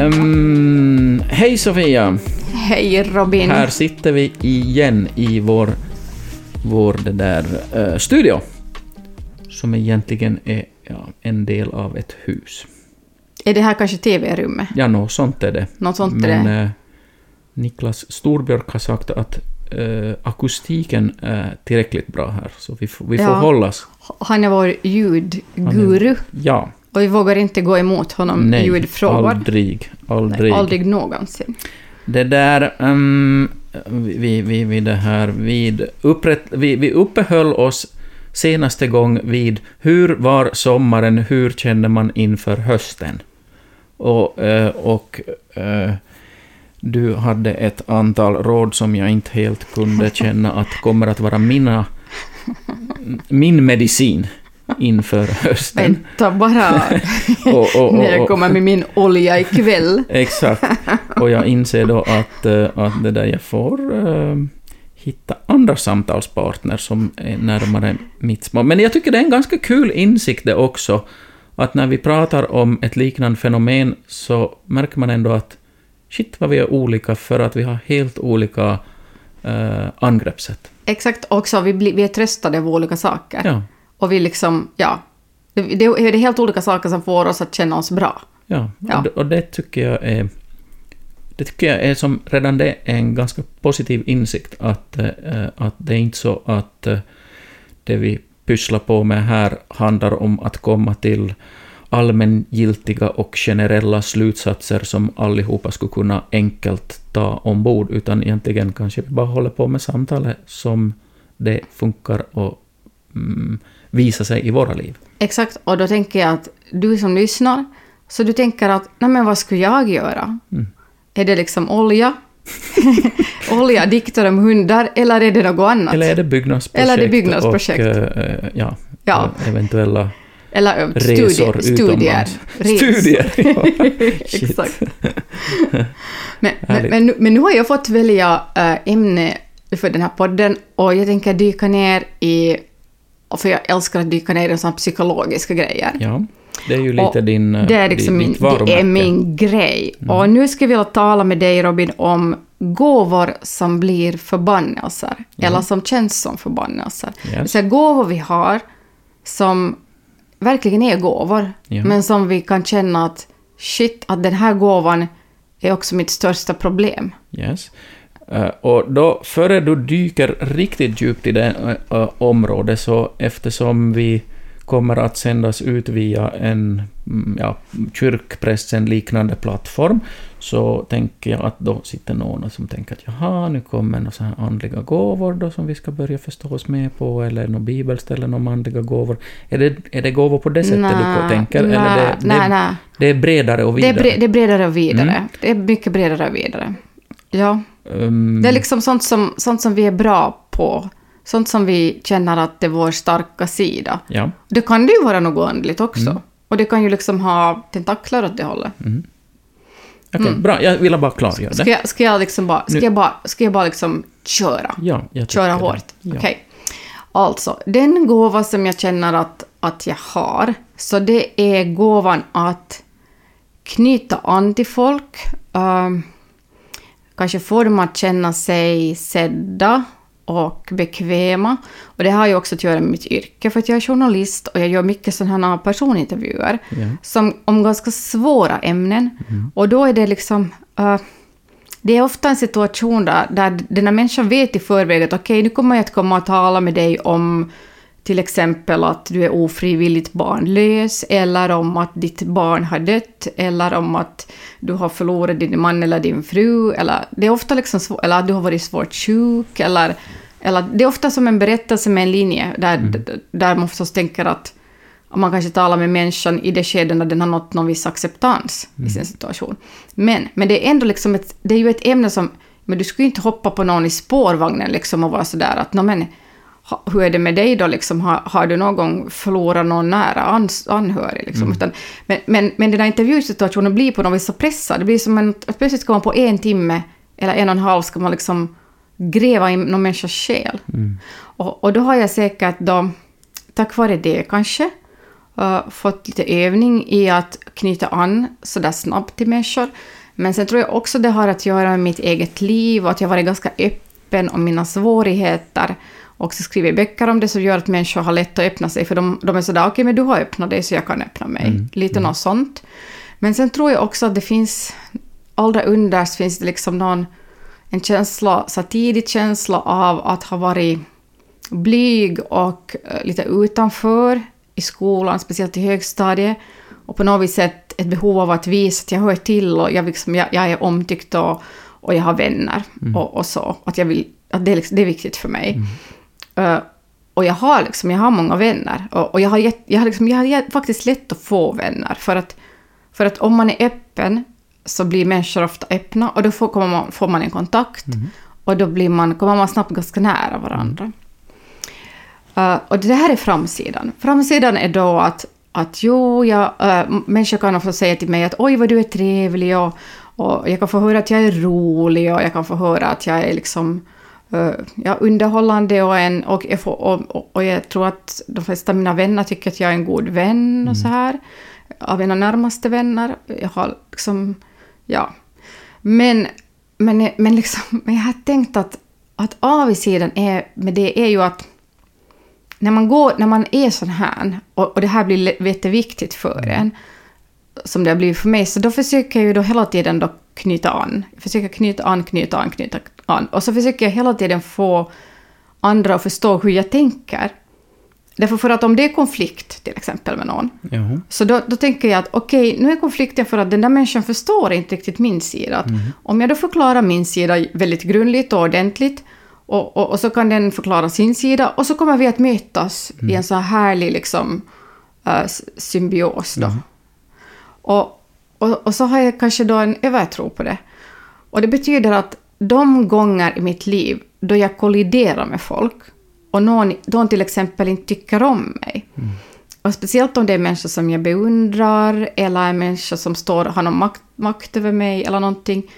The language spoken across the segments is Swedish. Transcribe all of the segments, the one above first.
Um, hej Sofia! Hej Robin! Här sitter vi igen i vår, vår det där, uh, studio, som egentligen är ja, en del av ett hus. Är det här kanske TV-rummet? Ja, något sånt är det. Något sånt Men är det. Uh, Niklas Storbjörk har sagt att uh, akustiken är tillräckligt bra här, så vi, får- vi får Ja. hållas. Han är vår ljudguru Ja, och vi vågar inte gå emot honom i nej, ljudfrågor. aldrig, Nej, aldrig. aldrig någonsin. Det där, um, vi, vi, vi, det här, vid upprätt, vi, vi uppehöll oss senaste gång vid hur var sommaren, hur kände man inför hösten? Och, eh, och eh, du hade ett antal råd som jag inte helt kunde känna att kommer att vara mina, min medicin inför hösten. Vänta bara Och, och, när jag och, och, kommer med min olja ikväll. Exakt. Och jag inser då att, eh, att det där jag får eh, hitta andra samtalspartner som är närmare mitt små. Men jag tycker det är en ganska kul insikt det också, att när vi pratar om ett liknande fenomen så märker man ändå att shit vad vi är olika för att vi har helt olika eh, angreppssätt. Exakt, också vi, blir, vi är tröstade av olika saker. Ja, Och vi liksom, ja. Det, det är helt olika saker som får oss att känna oss bra. ja. Ja. Och, det, och det tycker jag är det tycker jag är som, redan det är en ganska positiv insikt att, eh, att det är inte så att eh, det vi pysslar på med här handlar om att komma till allmängiltiga och generella slutsatser som allihopa skulle kunna enkelt ta ombord, utan egentligen kanske vi bara håller på med samtalet som det funkar och mm, visar sig i våra liv. Exakt, och då tänker jag att du som lyssnar, så du tänker att, nej men vad skulle jag göra? Mm. Är det liksom olja? olja, dikter om hundar, eller är det något annat? Eller är det byggnadsprojekt? Eller är det byggnadsprojekt? Och, eh, ja, Ja. eh, eventuella Eller ö, resor studier. studier. utomlands. Studier! Shit. Exakt. men, men, men, nu- men nu har jag fått välja äh, ämne för den här podden och jag tänker dyka ner i, för jag älskar att dyka ner i sådana psykologiska grejer. Ja, det är ju lite Och din, Det är, liksom di- min, ditt det är. Mm. min grej. Och nu ska jag vilja tala med dig Robin om gåvor som blir förbannelser. Eller som känns som förbannelser. Yes. Säga gåvor vi har som verkligen är gåvor. Ja. Men som vi kan känna att shit, att den här gåvan är också mitt största problem. Yes. Eh, och då, före du dyker riktigt djupt i det uh, området, så eftersom vi kommer att sändas ut via en mm, ja, kyrkpressen liknande plattform, så tänker jag att då sitter någon som tänker att jaha, nu kommer några så här andliga gåvor då som vi ska börja förstå oss med på, eller något bibelställen om andliga gåvor. Är det, är det gåvor på det sättet du tänker? eller det, nej, det, nej. det är bredare och Det är, vidare? bre, det är bredare och vidare. Mm. Det är mycket bredare och vidare. Ja. Um, Det är liksom sånt som, sånt som vi är bra på. Sånt som vi känner att det är vår starka sida. ja. Det kan det ju vara något andligt också. Mm. Och det kan ju liksom ha tentakler åt det hållet. Okej, bra. Jag ville bara klargöra det. Mm. Ska jag, ska jag liksom bara, ska Nu- jag bara, ska jag bara liksom köra? Ja, Köra hårt? Ja. Okej. Alltså, den gåva som jag känner att, att jag har, så det är gåvan att knyta an till folk. ehm, kanske få dem att känna sig sedda och bekväma. Och det har ju också att göra med mitt yrke, för att jag är journalist och jag gör mycket sådana här personintervjuer Ja. som, om ganska svåra ämnen. Och då är det liksom... eh, det är ofta en situation där, där den här människan vet i förväg att okej, nu kommer jag att komma och tala med dig om till exempel att du är ofrivilligt barnlös, eller om att ditt barn har dött, eller om att du har förlorat din man eller din fru, eller det är ofta liksom svår, eller att du har varit svårt sjuk, eller, eller det är ofta som en berättelse med en linje, där, där man förstås tänker att man kanske talar med människan i det skede när den har nått någon viss acceptans i sin situation. Men, men det är ändå liksom ett, det är ju ett ämne som, men du skulle ju inte hoppa på någon i spårvagnen liksom och vara sådär att, "Nå, men ha, hur är det med dig då liksom, har, har du någon gång förlorat någon nära anhörig liksom? Utan, men, men, men den här intervjusituationen blir på något vis så pressad, det blir som en, att plötsligt ska man på en timme eller en och en halv ska man liksom gräva i någon människas själ. Och, och då har jag säkert då, tack vare det kanske, uh, fått lite övning i att knyta an sådär snabbt till människor. Men sen tror jag också det har att göra med mitt eget liv och att jag varit ganska öppen om mina svårigheter. Och också skrivit böcker om det som gör att människor har lätt att öppna sig, för de, de är sådär okej, okay, men du har öppnat dig så jag kan öppna mig. Mm. Lite mm. något sånt. Men sen tror jag också att det finns, allra underst finns det liksom någon, en känsla, så tidig känsla av att ha varit blyg och uh, lite utanför i skolan, speciellt i högstadiet. Och på något sätt ett behov av att visa att jag hör till och jag, liksom, jag, jag är omtyckt och, och jag har vänner mm. och, och, så. Att, jag vill, att det, liksom, det är viktigt för mig. Mm. Uh, och jag har, liksom, jag har många vänner. Och, och jag, har gett, jag, har liksom, jag har faktiskt lätt att få vänner. För att, för att om man är öppen så blir människor ofta öppna och då får, man, får man en kontakt. Mm. Och då blir man, kommer man snabbt ganska nära varandra. Uh, och det här är framsidan. Framsidan är då att, att jo, jag, uh, människor kan ofta säga till mig att oj vad du är trevlig och, och jag kan få höra att jag är rolig och jag kan få höra att jag är liksom ja, underhållande och, en, och, jag får, och, och, jag tror att de flesta av mina vänner tycker att jag är en god vän och mm. så här. Av mina närmaste vänner. Jag har liksom, ja. Men, men, men, liksom, men jag har tänkt att, att avsidan är, med det är ju att när man, går, när man är sån här, och, och det här blir jätteviktigt för mm. en, som det har blivit för mig, så då försöker jag ju då hela tiden då knyta an. Jag försöker knyta an, knyta an, knyta an. Och så försöker jag hela tiden få andra att förstå hur jag tänker. Därför för att om det är konflikt, till exempel med någon, Jaha. så då, då tänker jag att okej, okay, nu är konflikten för att den där människan förstår inte riktigt min sida. Mm. Om jag då förklarar min sida väldigt grundligt och ordentligt, och, och, och, så kan den förklara sin sida och så kommer vi att mötas mm. i en så här härlig liksom, uh, symbios. Då. Mm. Och, och, och, så har jag kanske då en övertro på det. Och det betyder att de gånger i mitt liv då jag kolliderar med folk och någon, någon till exempel inte tycker om mig. Mm. Och speciellt om det är människor som jag beundrar eller är människor som står, har någon makt, makt över mig eller någonting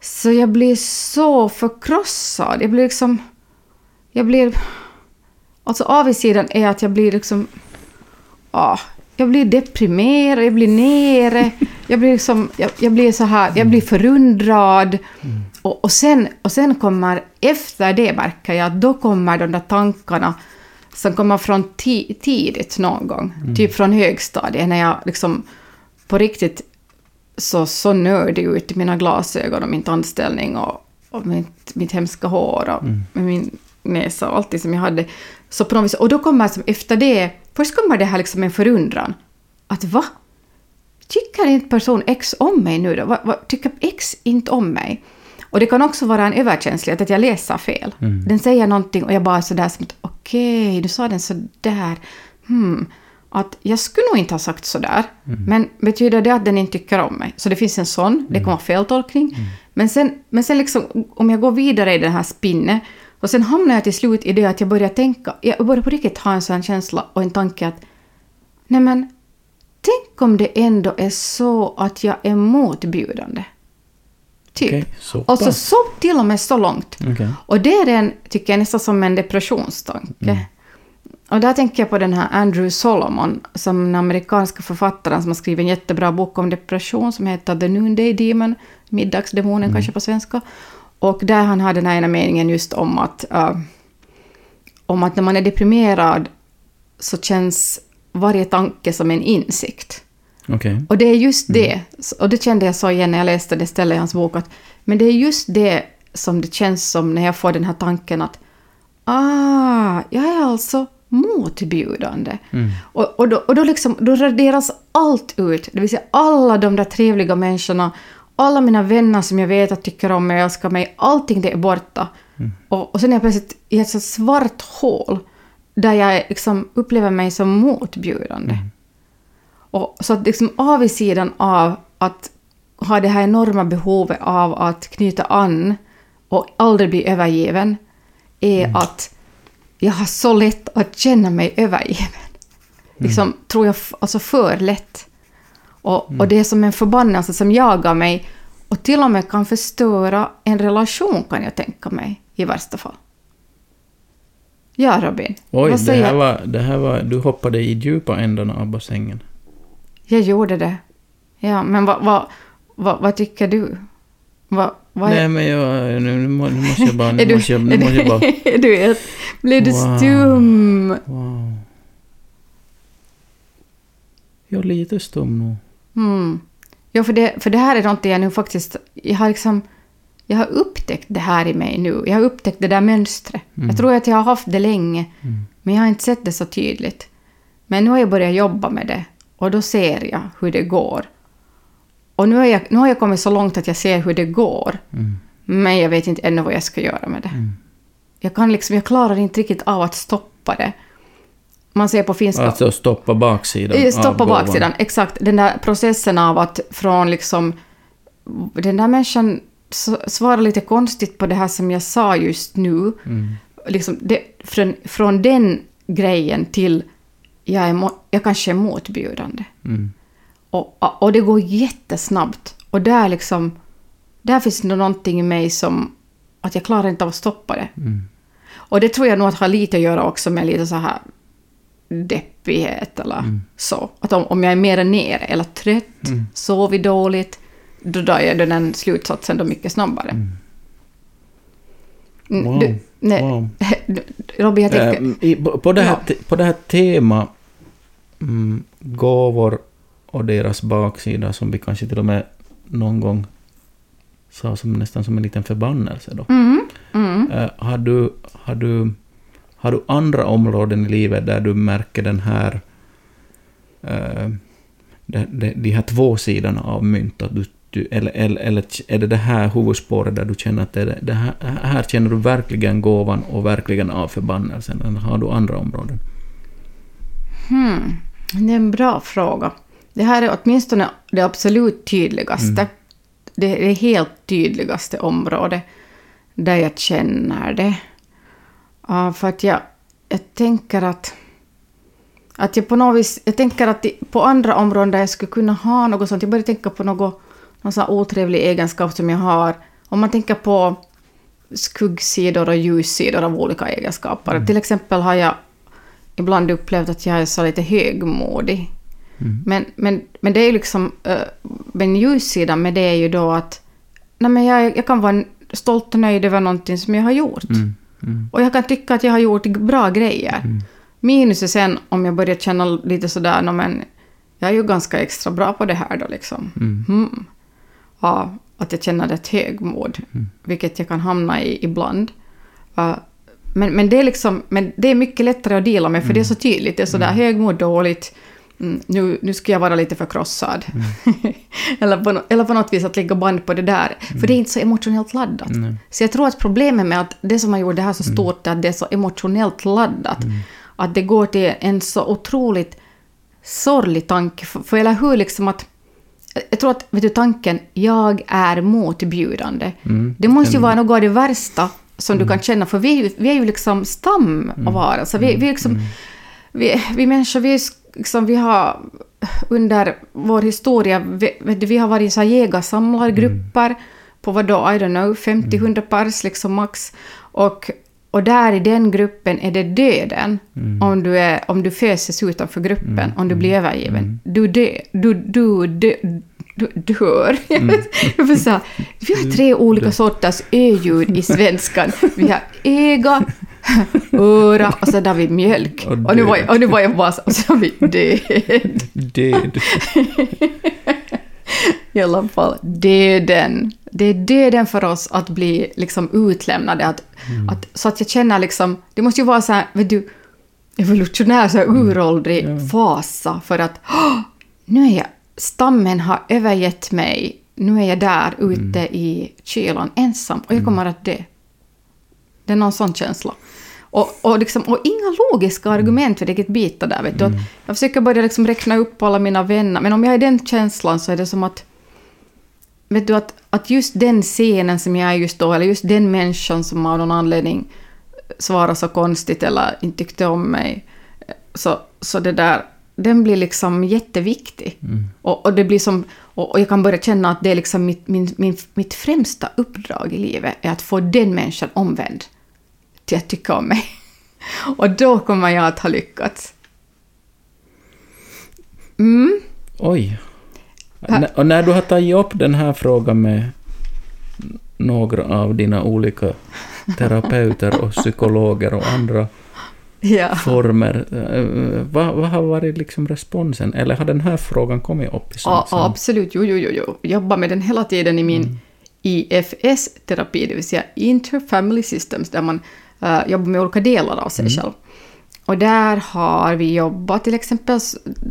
så jag blir så förkrossad. Jag blir liksom... Jag blir... Alltså avigsidan är att jag blir liksom... Ah, jag blir deprimerad, jag blir nere, jag blir liksom... Jag, jag blir så här, jag blir förundrad. Mm. Och, och, sen, och sen kommer, efter det märker jag då kommer de där tankarna som kommer från tidigt någon gång, mm. typ från högstadiet, när jag liksom på riktigt så, så nördig ut i mina glasögon och min tandställning och, och mitt, mitt hemska hår och mm. min näsa och allt som jag hade. Så på något vis, och då kommer som efter det, först kommer det här liksom en förundran. Att va? Tycker inte person X om mig nu då? Va, va, tycker X inte om mig? Och det kan också vara en överkänslighet, att jag läser fel. Mm. Den säger någonting och jag bara sådär som att okej, okay, du sa den sådär. Hmm att jag skulle nog inte ha sagt sådär, mm. men betyder det att den inte tycker om mig? Så det finns en sån, mm. det kan vara feltolkning. Mm. Men sen, men sen liksom, om jag går vidare i den här spinnen, och sen hamnar jag till slut i det att jag börjar tänka, jag börjar på riktigt ha en sån känsla och en tanke att nej men, tänk om det ändå är så att jag är motbjudande. Typ. Okay, så alltså så till och med så långt. Okay. Och det är en, tycker jag, nästan som en depressionstanke. Mm. Och där tänker jag på den här Andrew Solomon, som den amerikanska författaren som har skrivit en jättebra bok om depression som heter The Noonday Demon, Middagsdemonen mm. kanske på svenska. Och där han har den här ena meningen just om att, uh, om att när man är deprimerad så känns varje tanke som en insikt. Okay. Och det är just mm. det, och det kände jag så igen när jag läste det stället i hans bok, att men det är just det som det känns som när jag får den här tanken att ah, jag är alltså motbjudande. Mm. Och, och, då, och då, liksom, då raderas allt ut, det vill säga alla de där trevliga människorna, alla mina vänner som jag vet att tycker om mig och älskar mig, allting det är borta. Mm. Och, och sen är jag plötsligt i ett så svart hål där jag liksom upplever mig som motbjudande. Mm. Och, så att liksom avsidan av att ha det här enorma behovet av att knyta an och aldrig bli övergiven, är mm. att jag har så lätt att känna mig övergiven. Mm. Liksom, tror jag, alltså för lätt. Och, mm. och det är som en förbannelse som jagar mig och till och med kan förstöra en relation, kan jag tänka mig, i värsta fall. Ja, Robin. Oj, Vad det här, var, det här var... Du hoppade i djupa ändarna av bassängen. Jag gjorde det. Ja, men vad, vad, vad, vad tycker du? Vad, vad Nej, men jag, nu, nu må- nu måste jag bara... Nu är du, måste jag, nu är måste jag bara... du, är du helt, blev du Wow. stum? Wow. Jag är lite stum nu. Mm. Ja, för det, för det här är någonting jag nu faktiskt... Jag har liksom... Jag har upptäckt det här i mig nu. Jag har upptäckt det där mönstret. Jag tror att jag har haft det länge, men jag har inte sett det så tydligt. Men nu har jag börjat jobba med det och då ser jag hur det går. Och nu har jag, nu har jag kommit så långt att jag ser hur det går. Men jag vet inte ännu vad jag ska göra med det. Jag, kan liksom, jag klarar inte riktigt av att stoppa det. Man ser på finska... Alltså stoppa baksidan Eh, Stoppa baksidan, exakt. Den där processen av att från liksom... Den där människan svarar lite konstigt på det här som jag sa just nu. Mm. Liksom det, från, från den grejen till jag, är, jag kanske är motbjudande. Mm. Och, och det går jättesnabbt. Och där liksom... Där finns det någonting i mig som... Att jag klarar inte av att stoppa det. Mm. Och det tror jag nog att har lite att göra också med lite så här deppighet eller så. Att om, om jag är mer nere eller trött, sovit dåligt, då drar jag den slutsatsen då mycket snabbare. Mm, Wow. Du, nej, Wow. Robin, jag tänker... I, på, det här, Ja. på det här tema mm, gåvor och deras baksida som vi kanske till och med någon gång sa som nästan som en liten förbannelse då. Mm, mm. Eh, har, du, har, du, har du andra områden i livet där du märker den här eh, de, de, de här två sidorna av mynt? Att du, du, eller, eller, eller är det det här huvudspåret där du känner att det, det här, här känner du verkligen gåvan och verkligen av förbannelsen? Eller har du andra områden? Hmm. Det är en bra fråga. Det här är åtminstone det absolut tydligaste. Det är det helt tydligaste området där jag känner det. Ja, för att jag, jag tänker att... Att jag på något vis... Jag tänker att på andra områden där jag skulle kunna ha något sånt... Jag börjar tänka på något, någon sån otrevlig egenskap som jag har. Om man tänker på skuggsidor och ljussidor av olika egenskaper. Till exempel har jag ibland upplevt att jag är så lite högmodig. Men, men, men det är ju liksom... Men ljussidan med det är ju då att nej men jag, jag kan vara stolt och nöjd över någonting som jag har gjort. Mm. Mm. Och jag kan tycka att jag har gjort bra grejer. Minus är sen om jag börjar känna lite sådär, "Nå, men jag är ju ganska extra bra på det här då liksom. Mm. Mm. Ja, att jag känner ett högmod, vilket jag kan hamna i ibland. Ja, men, men, det är liksom, men det är mycket lättare att dela med, för det är så tydligt. Det är sådär högmod, dåligt, mm, nu, nu ska jag vara lite förkrossad. eller, på, eller på något vis att lägga band på det där. För det är inte så emotionellt laddat. Så jag tror att problemet med att det som har gjort det här så stort är att det är så emotionellt laddat. Att det går till en så otroligt sorglig tanke. För, för eller hur liksom att... Jag tror att, vet du, tanken ”jag är motbjudande”, Mm. det måste ju vara något av det värsta som du kan känna, för vi är ju, vi är ju liksom stam av varelser. Vi, vi, är liksom, vi, vi människor, vi, är liksom, vi har under vår historia, vi, vi har varit så jägarsamlargrupper på vad då, I don't know, 50-100 pers liksom max. Och, och där i den gruppen är det döden om du, är, om du föses utanför gruppen, om du blir övergiven. Du dör. Du, du, dö, du dör. Får säga, vi har tre olika sorters ö-ljud i svenskan. Vi har öga, öra och sen har vi mjölk. Och Och, nu, var jag, och nu var jag bara så, och så vi död. Död. I alla fall döden. Det är döden för oss att bli liksom utlämnade. Att, att, så att jag känner liksom, det måste ju vara så här, vet du, evolutionär, så här uråldrig fasa för att "Åh, nu är jag, stammen har övergett mig, nu är jag där ute i kylan ensam och jag kommer att dö. Det är någon sån känsla. Och, och, liksom, och inga logiska argument för vilket bita där. Vet du. Att jag försöker börja liksom räkna upp alla mina vänner, men om jag är i den känslan så är det som att... Vet du, att, att just den scenen som jag är just då, eller just den människan som av någon anledning svarar så konstigt eller inte tyckte om mig, så, så det där, den blir liksom jätteviktig. Och, och, det blir som, och, och jag kan börja känna att det är liksom mitt, min, min, mitt främsta uppdrag i livet, är att få den människan omvänd till att tycka om mig. Och då kommer jag att ha lyckats. Mm. Oj. Och när du har tagit upp den här frågan med några av dina olika terapeuter och psykologer och andra Ja. former, eh, vad, vad har varit liksom responsen? Eller har den här frågan kommit upp i Ja, samtal? absolut. Jo, jo, jo, jo. Jobbar med den hela tiden i min IFS-terapi, det vill säga Interfamily Systems, där man eh, jobbar med olika delar av sig själv. Och där har vi jobbat till exempel,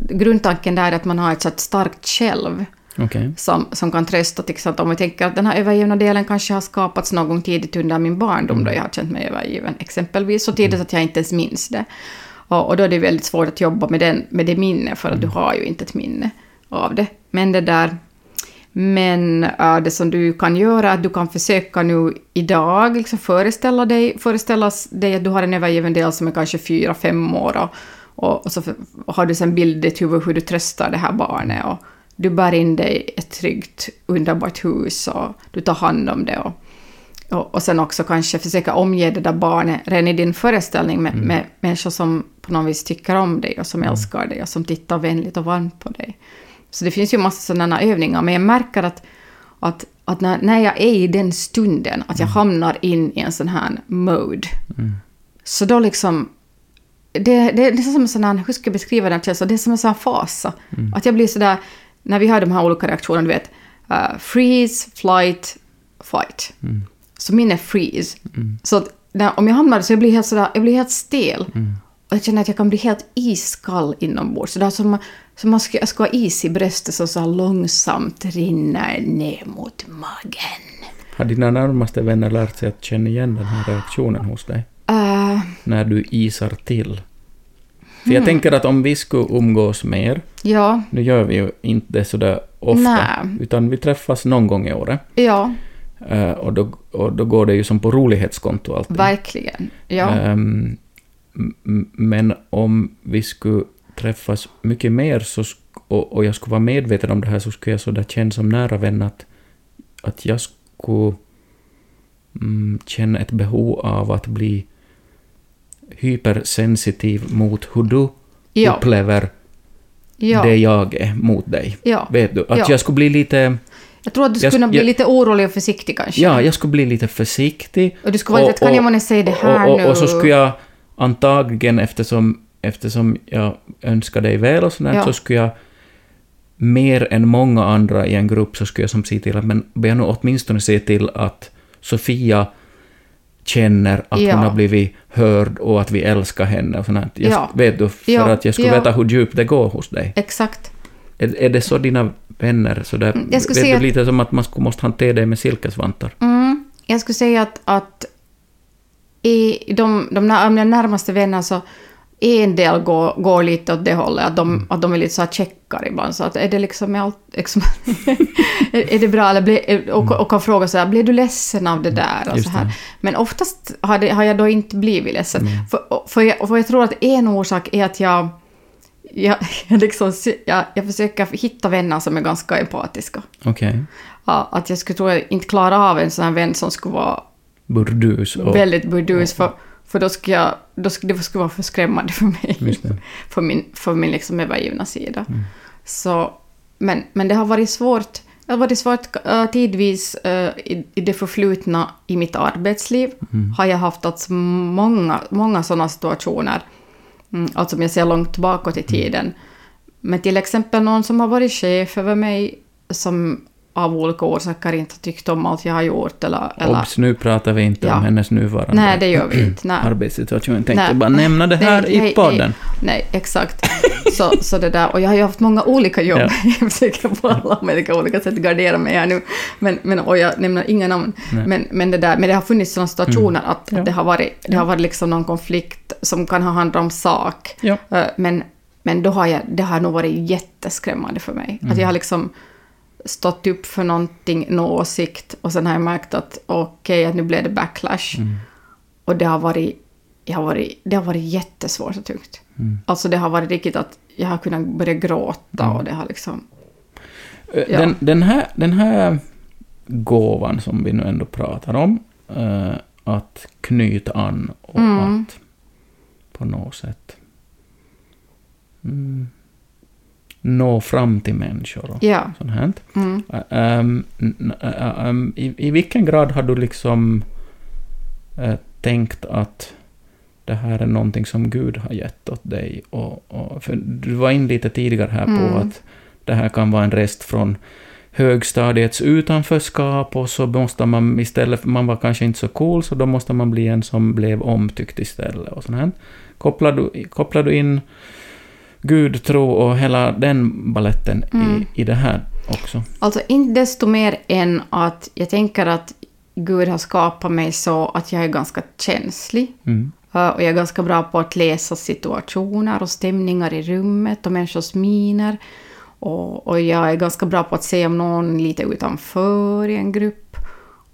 grundtanken där är att man har ett starkt själv Okej. som, som kan trösta till exempel om vi tänker att den här övergivna delen kanske har skapats någon gång tidigt under min barndom då jag har känt mig övergiven, exempelvis så tidigt att jag inte ens minns det. Och, och då är det väldigt svårt att jobba med, den, med det minne för att du har ju inte ett minne av det. Men det där men äh, det som du kan göra är att du kan försöka nu idag liksom föreställa dig, föreställa dig att du har en övergiven del som är kanske fyra, fem år och, och, och så har du sen bild i ditt huvud hur du tröstar det här barnet och du bär in dig ett tryggt, underbart hus och du tar hand om det och, och, och sen också kanske försöka omge det där barnet redan i din föreställning med, med människor som på något vis tycker om dig och som älskar dig och som tittar vänligt och varmt på dig. Så det finns ju massa sådana övningar, men jag märker att, att, att när, när jag är i den stunden, att jag hamnar in i en sån här mode, så då liksom... Det, det, det är som en sån här, hur ska jag beskriva den känslan? Det är som en sån här fasa. Att jag blir sådär, när vi har de här olika reaktionerna, du vet, uh, freeze, flight, fight. Så min är freeze. Så att när, om jag hamnar så jag blir helt sådär, jag blir helt stel. Och jag känner att jag kan bli helt iskall inombords. Så det är som, som man ska, jag ska ha is i bröstet som så här långsamt rinner ner mot magen. Har dina närmaste vänner lärt sig att känna igen den här reaktionen hos dig? Uh, När du isar till? För jag tänker att om vi skulle umgås mer, ja, nu gör vi ju inte det sådär ofta, Nej. utan vi träffas någon gång i året. ja, Eh, och, då, och då går det ju som på rolighetskonto alltid. verkligen. Ja. Ehm, m- m- men om vi skulle träffas mycket mer så och, och jag skulle vara medveten om det här så skulle jag sådär känna som nära vän att, att jag skulle mm, känna ett behov av att bli hypersensitiv mot hur du Ja. upplever ja. det jag är mot dig. Ja. Vet du? Att Ja. jag skulle bli lite... Jag tror att du skulle kunna bli jag- lite orolig och försiktig kanske. Ja, jag skulle bli lite försiktig. Och du skulle vara lite, kan jag månne säga det här och, och, nu? och så skulle jag antagligen, eftersom, eftersom jag önskar dig väl och sådär, Ja. så skulle jag mer än många andra i en grupp så skulle jag som se till att, men jag nu åtminstone se till att Sofia känner att Ja. hon har blivit hörd och att vi älskar henne och sånt. Jag, Ja. Vet du, för Ja, att jag skulle veta hur djupt det går hos dig. Exakt. Är, är det så dina vänner, så där, Mm, jag vet du, att- lite som att man skulle måste hantera dig med silkesvantar? Mm. Jag skulle säga att, att i de, de mina närmaste vänner så en del går, går lite åt det hållet, att de, att de är lite så här checkar ibland. Så att är det liksom allt, liksom, är, är det bra? Eller blir, och, och kan fråga så här, blir du ledsen av det där? Och Just så här. det. Men oftast har, det, har jag då inte blivit ledsen. För, för, jag, för jag tror att en orsak är att jag, jag, jag, liksom, jag, jag försöker hitta vänner som är ganska empatiska. Okej. Ja, att jag skulle tror jag inte klara av en sån här vän som skulle vara Burdus och... väldigt burdus, för, för då skulle jag, då skulle, det skulle vara för skrämmande för mig. För min, för min liksom övergivna sida. Så, men, men det har varit svårt. Det har varit svårt äh, tidvis äh, i, i det förflutna i mitt arbetsliv. Har jag haft alltså många, många sådana situationer. Mm, alltså om jag ser långt bakåt i tiden. Men till exempel någon som har varit chef över mig som av olika orsaker inte tyckt om allt jag har gjort. Eller, eller, Obs, nu pratar vi inte Ja. om hennes nuvarande nej, det gör vi inte. Nej. arbetssituation. Jag tänkte Nej. bara nämna det här Nej, i podden. Nej, nej exakt. Så, så det där, och jag har ju haft många olika jobb. Ja. Jag försöker på alla möjliga olika sätt gardera mig här nu. Men, men, och jag nämner inga namn. Men, men, det där, men det har funnits sådana situationer att, Ja. att det har varit, det har varit liksom någon konflikt som kan ha handlat om sak. Eh, Men, men då har jag, det har nog varit jätteskrämmande för mig. Att jag har liksom stått upp för någonting, någon åsikt och sen har jag märkt att okej, att nu blev det backlash. Och det har varit, jag har varit, det har varit jättesvårt och tungt. Alltså det har varit riktigt att jag har kunnat börja gråta och det har liksom... Eh, Ja. Den, den, här, den här gåvan som vi nu ändå pratar om, eh, att knyta an och Mm. att på något sätt mm, nå fram till människor och Ja. sånt här. Mm. Ä- ehm, i, I vilken grad har du liksom eh, tänkt att det här är någonting som Gud har gett åt dig? Och, och, för du var in lite tidigare här på Mm. att det här kan vara en rest från högstadiets utanförskap och så måste man istället, man var kanske inte så cool, så då måste man bli en som blev omtyckt istället och sånt här. Kopplar du, kopplar du in Gud, tro och hela den balletten Mm. i, i det här också? Alltså inte desto mer än att jag tänker att Gud har skapat mig så att jag är ganska känslig. Mm. Uh, Och jag är ganska bra på att läsa situationer och stämningar i rummet och människors miner. Och, och jag är ganska bra på att se om någon är lite utanför i en grupp.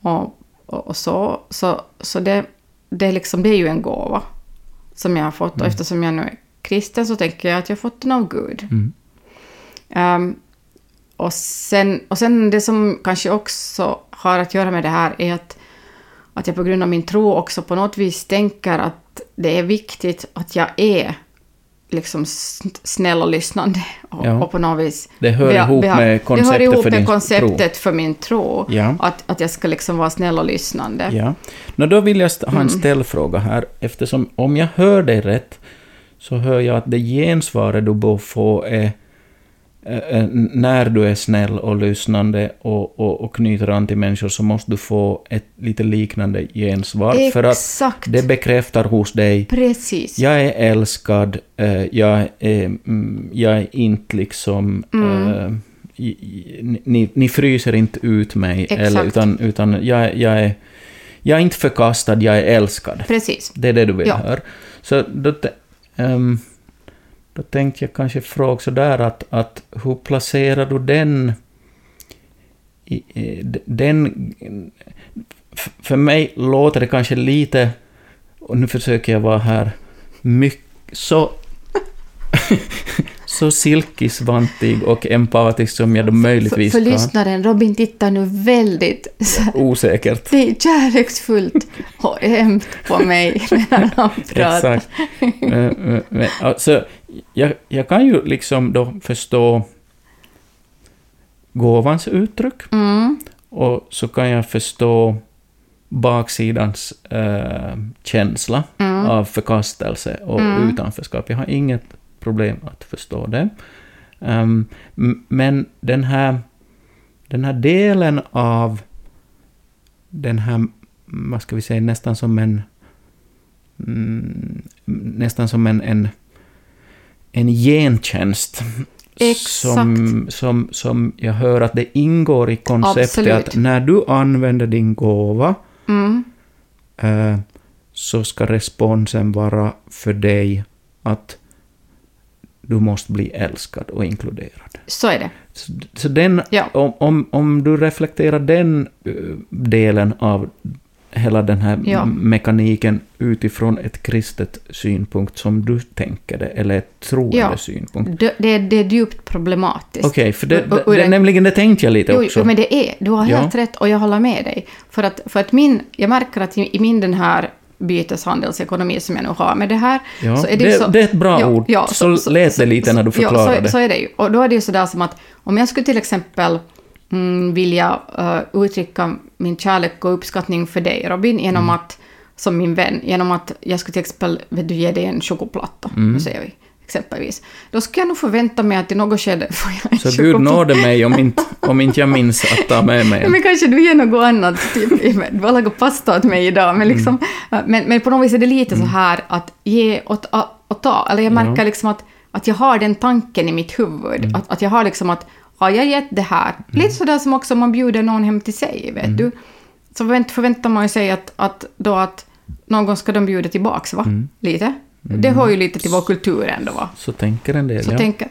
Och, och, och så så, så det, det, liksom, det är ju en gåva som jag har fått. Och eftersom jag nu är kristen så tänker jag att jag har fått den av Gud. Mm. Ehm, och, sen, och sen det som kanske också har att göra med det här är att, att jag på grund av min tro också på något vis tänker att det är viktigt att jag är liksom snäll och lyssnande. Och, Ja. och på något vis... Det hör beha- ihop med konceptet Det hör ihop för med konceptet för min tro. Ja. Att, att jag ska liksom vara snäll och lyssnande. Ja. Nå, då vill jag ha en Mm. ställfråga här, eftersom om jag hör dig rätt så hör jag att det gensvaret du bör få är när du är snäll och lyssnande och, och, och knyter an till människor så måste du få ett lite liknande gensvar. För att Exakt. det bekräftar hos dig Precis. jag är älskad, eh, jag, är, mm, jag är inte liksom... Mm. eh, ni, ni fryser inte ut mig, Exakt. eller, utan, utan jag, jag, är, jag är inte förkastad, jag är älskad. Precis. Det är det du vill Ja. höra. Så då, Um, då tänkte jag kanske fråga sådär att, att hur placerar du den... I, i, den för mig låter det kanske lite, och nu försöker jag vara här, mycket, så, så silkisvantig och empatisk som jag då möjligtvis för, för kan. lyssnaren, Robin tittar nu väldigt Osäkert. Det är kärleksfullt och ömt på mig medan han pratar. Exakt. Eh, men, alltså, jag, jag kan ju liksom då förstå gåvans uttryck Mm, och så kan jag förstå baksidans eh, känsla mm, av förkastelse och Mm. utanförskap. Jag har inget problem att förstå det. Ehm, men den här, den här delen av den här, vad ska vi säga, nästan som en mm, nästan som en, en, en gentjänst. Som, som, som jag hör att det ingår i konceptet Absolut. att när du använder din gåva mm, eh, så ska responsen vara för dig att du måste bli älskad och inkluderad. så är det. Så, så den, Ja. om, om, om du reflekterar den eh, delen av hela den här Ja. mekaniken utifrån ett kristet synpunkt som du tänker det, eller ett troende Ja. synpunkt. Det, det, det är djupt problematiskt. Okej, för det, det, det, en- nämligen det tänkte jag lite Jo, också. jo, men det är, du har Ja. helt rätt och jag håller med dig. För att, för att min, jag märker att i, i min den här byteshandelsekonomi som jag nu har med det här, Ja, så är det, det- så, det är ett bra ord. Så lät det lite när du ja, förklarade. så, så är det ju. Och då är det ju sådär som att om jag skulle till exempel mm, vilja uh, uttrycka min kärlek och uppskattning för dig, Robin, genom Mm. att, som min vän, genom att jag skulle till exempel vet du, ge dig en chokoplatta, Mm. nu säger vi, exempelvis. Då skulle jag nog förvänta mig att i något skede får jag en Så Gud chokoplatta. nådde mig om inte, om inte jag minns att ta med mig en. men kanske du ger något annat, typ, du har lagat pasta åt mig idag, men, liksom, Mm. men, men på något vis är det lite så här att ge och, och ta, eller jag märker Ja. liksom att, att jag har den tanken i mitt huvud, Mm. att, att jag har liksom att har jag gett det här, lite sådär som också om man bjuder någon hem till sig, vet Mm. du, så förvänt, förväntar man ju sig att, att då att någon gång ska de bjuda tillbaks, va? Mm. Det hör ju lite till vår kultur ändå, va? Så tänker en del, Så ja. tänker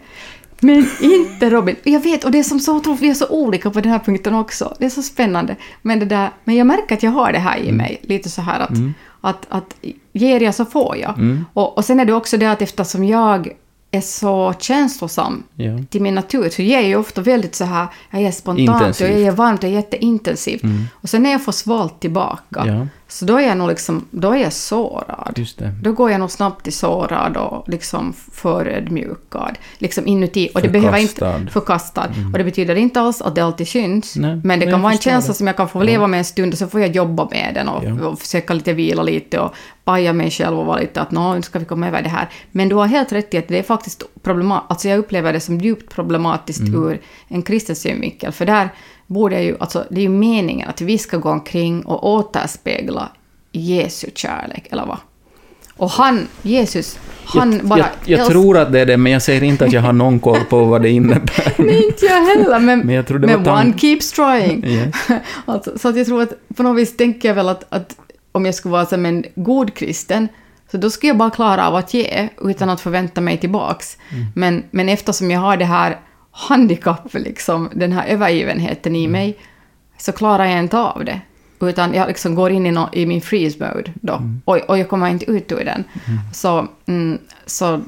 men inte Robin. Jag vet, och det är som så otroligt, vi är så olika på den här punkten också. Det är så spännande. Men, det där, men jag märker att jag har det här Mm. i mig, lite så här att, att, att ger jag så får jag. Mm. Och, och sen är det också det att eftersom jag är så känslosam Ja. till min natur så ger jag ofta väldigt så här, jag ger spontant Intensivt. och jag ger varmt och jätteintensivt. Och sen när jag får svalt tillbaka Ja. Så då är jag nog liksom, då är jag sårad. Just det. Då går jag nog snabbt till sårad och liksom förödmjukad. Liksom inuti. Och det behöver inte... Förkastad. Förkastad. Och det betyder inte alls att det alltid syns. Nej, men det kan vara en känsla det. som jag kan få leva med en stund och så får jag jobba med den och, Ja. och försöka lite vila lite och paja mig själv och vara lite att nå, nu ska vi komma över det här. Men du har helt rätt i att det är faktiskt problematiskt. Alltså jag upplever det som djupt problematiskt Mm. ur en kristen synvinkel. För där borde ju, alltså det är ju meningen att vi ska gå omkring och återspegla Jesu kärlek, eller vad? Och han, Jesus, han jag, bara... jag, jag tror att det är det, men jag säger inte att jag har någon koll på vad det innebär. Nej, inte jag heller, men, Men jag tror det men var one keeps trying. Yes. alltså, så att jag tror att på något vis tänker jag väl att, att om jag skulle vara som en god kristen, så då skulle jag bara klara av att ge utan att förvänta mig tillbaks. Mm. Men, men eftersom jag har det här handikappet, liksom, den här övergivenheten Mm. i mig, så klarar jag inte av det. Utan jag liksom går in i, no, i min freeze mode då, Mm. och, och jag kommer inte ut ur den. Så, mm, så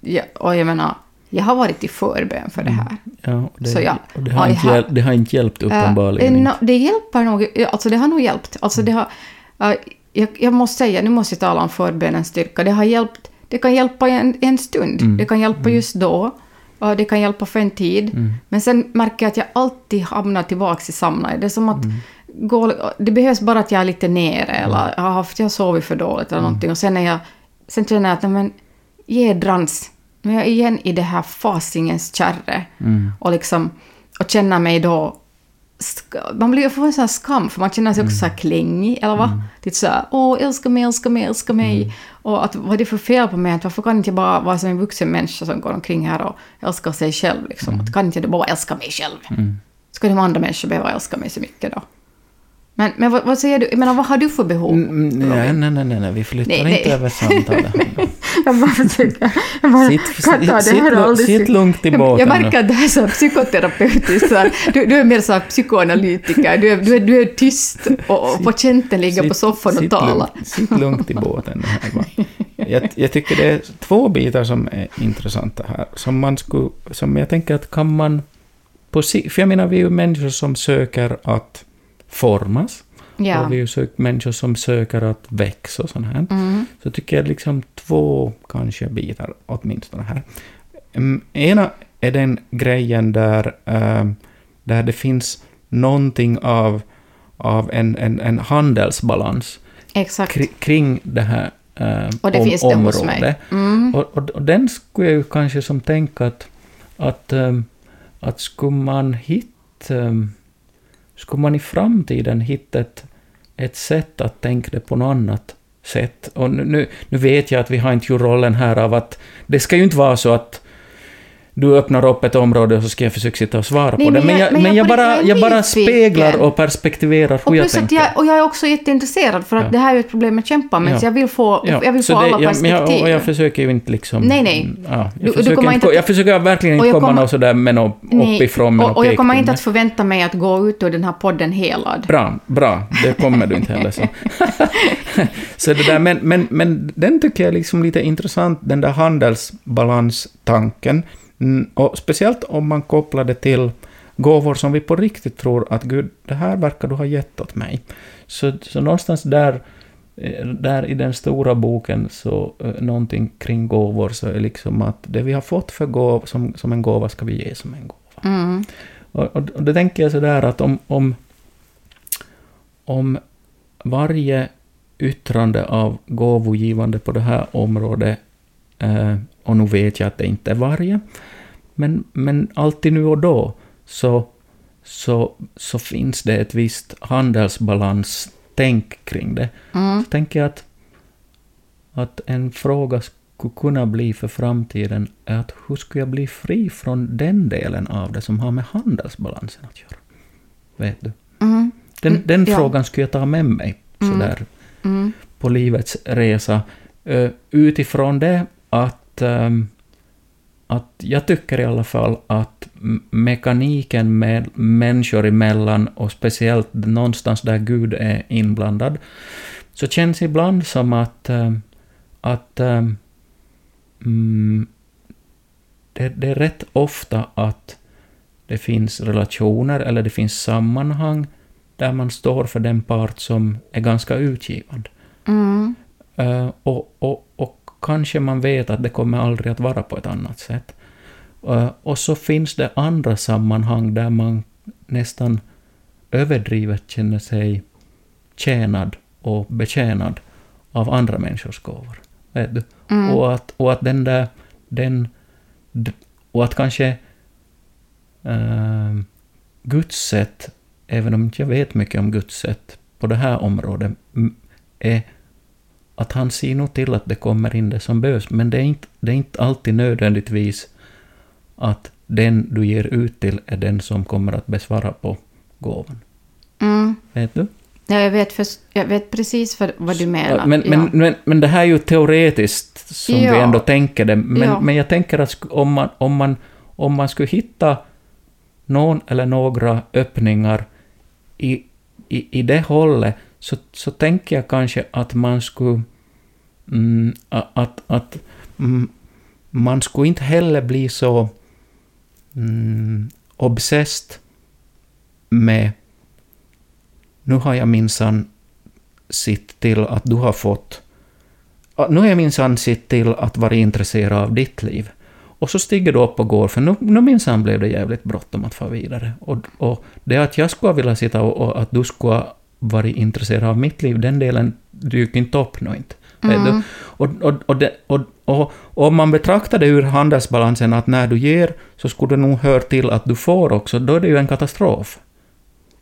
ja, och jag menar, jag har varit i förbön för det här. Ja, det, Så ja. och det, har inte jag- hjäl, det har inte hjälpt uppenbarligen. Eh, inte. no, det hjälper nog, alltså det har nog hjälpt. Alltså det har, eh, jag, jag måste säga, nu måste jag tala om förbönens styrka, det har hjälpt, det kan hjälpa en, en stund, Mm. det kan hjälpa just då, och det kan hjälpa för en tid. Mm. Men sen märker jag att jag alltid hamnar tillbaka i samma, det är som att Mm. gå, det behövs bara att jag är lite nere, eller jag har, haft, jag sovit för dåligt eller Mm. någonting, och sen, är jag, sen känner jag att, nej men, jädrans, nu är jag igen i det här fasingens kärre Mm. och liksom och känna mig då man blir får en sån här skam för man känner sig också så här klängig, eller va? Lite så här, åh, älska mig, älska mig, älska mig. Och att vad är det för fel på mig? Att varför kan inte jag bara vara som en vuxen människa som går omkring här och älskar sig själv liksom? Att kan inte jag bara älska mig själv? Mm. Ska de andra människor behöva älska mig så mycket då? Men, men vad, vad säger du? Jag menar, vad har du för behov? Mm, Nej, nej, nej, nej, nej, vi flyttar Nej, nej. inte över samtalet. Jag bara försöker... Jag bara, Sitt- sitt sitt lugnt i Jag- båten Jag märker att det här är så psykoterapeutiskt. Så här. Du, du är mer så här psykoanalytiker. Du är, du är, du är tyst och, och patienten ligger på Sitt- soffan och talar. Lugnt, sitt lugnt i båten. Jag, jag tycker det är två bitar som är intressanta här. Som, man skulle, som jag tänker att kan man... På, för jag menar, vi är ju människor som söker att formas. Ja. Och vi är ju sök, människor som söker att växa och sånt här. Mm. Så tycker jag liksom två kanske bitar åtminstone här. Mm, Ena är den grejen där, eh, där det finns någonting av, av en, en, en handelsbalans Exakt. kri, kring det här eh, Och det om, finns det hos området. mig. Mm. Och, och, och den skulle jag ju kanske som tänka att, att, um, att skulle man hitta, um, skulle man i framtiden hitta ett, ett sätt att tänka det på något annat sätt. Och nu, nu, nu vet jag att vi har inte gjort rollen här av att det ska ju inte vara så att du öppnar upp ett område och så ska jag försöka sitta och svara Nej, på det. men Men jag- jag, men jag jag, bara, jag bara speglar och perspektiverar Och hur jag plus att tänker. jag, och jag är också jätteintresserad för att Ja. det här är ett problem jag kämpar med, Ja. så jag vill få, jag vill få det- alla jag, perspektiv. jag, och jag försöker ju inte liksom... Nej, nej. Ja, jag, Du- du försöker kommer inte, att- jag försöker verkligen Och inte jag komma något sådär med något uppifrån med och, och jag kommer inte att förvänta mig att gå ut ur den här podden helad. Bra, bra. Det kommer du inte heller så. så det där, men, men, men den tycker jag är liksom lite intressant, den där handelsbalanstanken. Mm, Och speciellt om man kopplar det till gåvor som vi på riktigt tror att Gud, det här verkar du ha gett åt mig. Så, så någonstans där, eh, där i den stora boken, så eh, någonting kring gåvor, så är liksom att det vi har fått för gåv, som, som en gåva ska vi ge som en gåva. Mm. Och, och, och det tänker jag sådär att om, om, om varje yttrande av gåvogivande på det här området, eh, och nu vet jag att det inte är varje, men, men alltid nu och då så, så, så finns det ett visst handelsbalanstänk kring det. Mm. Så tänker jag att, att en fråga skulle kunna bli för framtiden är att hur skulle jag bli fri från den delen av det som har med handelsbalansen att göra? Vet du? Mm. Den, Mm, den ja. frågan skulle jag ta med mig Mm. sådär Mm. på livets resa. Eh, utifrån det att, ehm, att jag tycker i alla fall att mekaniken med människor emellan och speciellt någonstans där Gud är inblandad, så känns ibland som att, ehm, att ehm, mm, det, det är rätt ofta att det finns relationer eller det finns sammanhang där man står för den part som är ganska utgivande. Mm. Eh, och, och kanske man vet att det kommer aldrig att vara på ett annat sätt. Eh, och så finns det andra sammanhang där man nästan överdrivet känner sig tjänad och betjänad av andra människors gåvor. Vet du? Mm. Och, att, och att den där... Den, och att kanske eh, Guds sätt, även om jag vet mycket om Guds sätt på det här området, är att han ser nog till att det kommer in det som behövs, men det är inte, det är inte alltid nödvändigtvis att den du ger ut till är den som kommer att besvara på gåvan. Mm. Vet du? Ja, jag, vet för, jag vet precis vad, vad du menar. Men, ja. men, men, men det här är ju teoretiskt som vi Ja. ändå tänker det, men, Ja. men jag tänker att om man, om, man, om man skulle hitta någon eller några öppningar i, i, i det hållet, så, så tänker jag kanske att man skulle... Mm, att, att mm, man skulle inte heller bli så mm, obsessed med nu har jag minsann sett till att du har fått... Nu har jag minsann sett till att vara intresserad av ditt liv. Och så stiger du upp och går, för nu, nu minsann blev det jävligt bråttom att få vidare. Och, och det att jag skulle vilja sitta och, och att du skulle varit intresserad av mitt liv, den delen dyker inte upp nu inte. Vet du? Och, och, och, det, och, och, om man betraktar det ur handelsbalansen att när du ger så skulle det nog höra till att du får också, då är det ju en katastrof.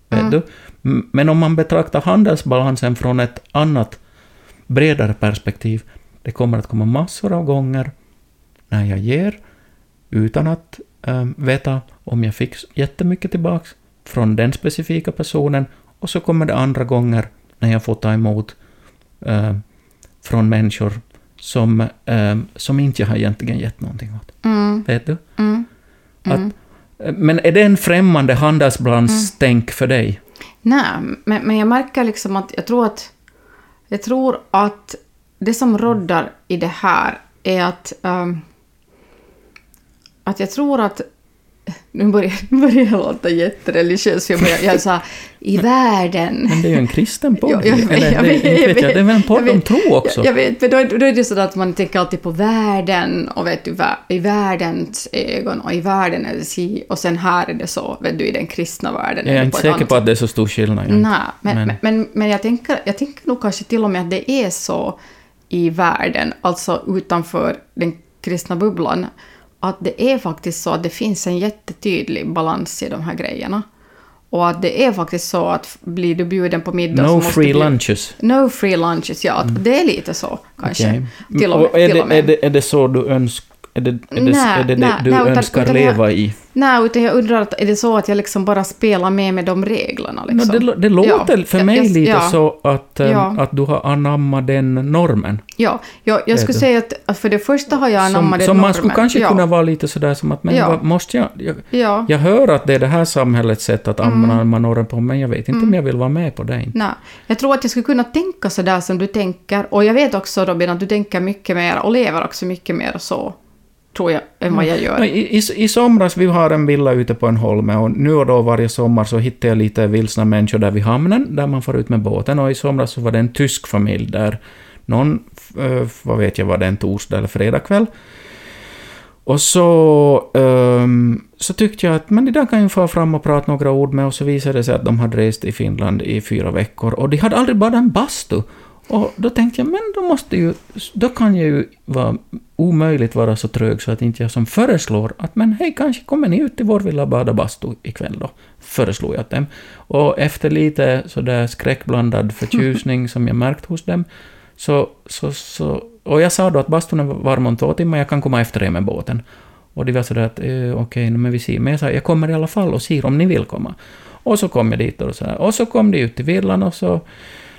Vet du? M- Men om man betraktar handelsbalansen från ett annat, bredare perspektiv, det kommer att komma massor av gånger när jag ger, utan att eh, veta om jag fick jättemycket tillbaks från den specifika personen, och så kommer det andra gånger när jag får ta emot eh, från människor som, eh, som inte jag har egentligen gett någonting åt. Mm. Vet du? Mm. Att, eh, men är det en främmande handelsbalanstänk för dig? Nej, men, men jag märker liksom att jag tror att jag tror att det som råddar i det här är att ehm, att jag tror att nu börjar, jag låta jättereligiös, jag, börjar, jag sa i världen. Men det är ju en kristen podd. Jag Eller, jag det, vet, jag vet jag, vet. det är väl en podd om tro också? Jag, vet, men då, då är det så att man tänker alltid på världen och vet du, i världens ögon och i världen är det si och sen här är det så, vet du, i den kristna världen jag är inte säker på att det är så stor skillnad. Nej, men, Men- men, men, men jag, tänker, jag tänker nog kanske till och med att det är så i världen, alltså utanför den kristna bubblan, att det är faktiskt så att det finns en jättetydlig balans i de här grejerna. Och att det är faktiskt så att blir du bjuden på middag så No måste free du... lunches. No free lunches, ja. att Det är lite så kanske. Okej. Till och med. Är, till och med. är, det, är det så du önskar... Är det, är det, Nej, är det, nej, du nej, önskar utan jag- leva i? Nej, utan jag undrar, att är det så att jag liksom bara spelar med med de reglerna? No, Liksom? det, det låter Ja, för jag- mig jag- lite ja. så att, eh, Ja. att du har anammat den normen. Ja, jag, jag skulle säga att, för det första har jag Som, anammat den som man normen. skulle kanske kunna vara lite sådär som att, men vad måste jag... jag Ja. jag hör att det är det här samhällets sätt att anamma normen på, men jag vet inte Mm. om jag vill vara med på det. Nej, jag tror att jag skulle kunna tänka så där som du tänker. Och jag vet också Robin att du tänker mycket mer och lever också mycket mer så, tror jag, än vad jag gör. No, i, i, I somras, vi har en villa ute på en holme och nu och då varje sommar så hittar jag lite vilsna människor där vid hamnen, där man får ut med båten. Och i somras så var det en tysk familj där någon, eh, vad vet jag, var det en torsdag eller fredag kväll. Och så, ehm, så tyckte jag att men de där kan ju få fram och prata några ord med och så visade det sig att de hade rest i Finland i fyra veckor och de hade aldrig badat en bastu. Och då tänkte jag, men då måste ju, då kan jag ju vara omöjligt vara så trög så att inte jag som föreslår att men hej, kanske kommer ni ut till vår villa och bada bastu ikväll då, föreslog jag dem. Och efter lite sådär skräckblandad förtjusning som jag märkt hos dem, så, så, så, och jag sa då att bastun är varm om två timmar, jag kan komma efter er med båten. Och de var sådär att eh, okej, men vi ser. Men jag sa jag kommer i alla fall och ser om ni vill komma. Och så kom jag dit och så här. Och så kom de ut till villan och så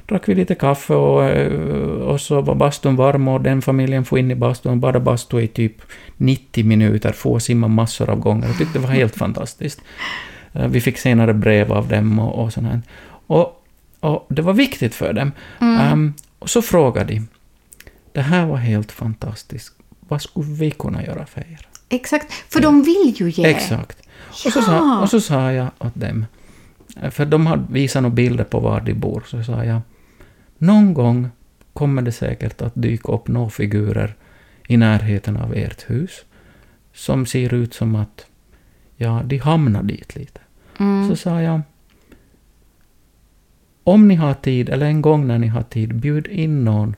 drack vi lite kaffe och, eh, och så var bastun varm och den familjen får in i bastun och badade bastu i typ 90 minuter, få simma massor av gånger. Jag tyckte det var helt fantastiskt. Eh, Vi fick senare brev av dem och, och sånt här. Och, och det var viktigt för dem. Ehm, och så frågade de, det här var helt fantastiskt, vad skulle vi kunna göra för er? Exakt, för de vill ju ge. Exakt. Och, så sa, Ja. och så sa jag åt dem, för de hade visat några bilder på var de bor, så sa jag någon gång kommer det säkert att dyka upp några figurer i närheten av ert hus som ser ut som att ja, de hamnar dit lite. Mm. Så sa jag om ni har tid, eller en gång när ni har tid, bjud in någon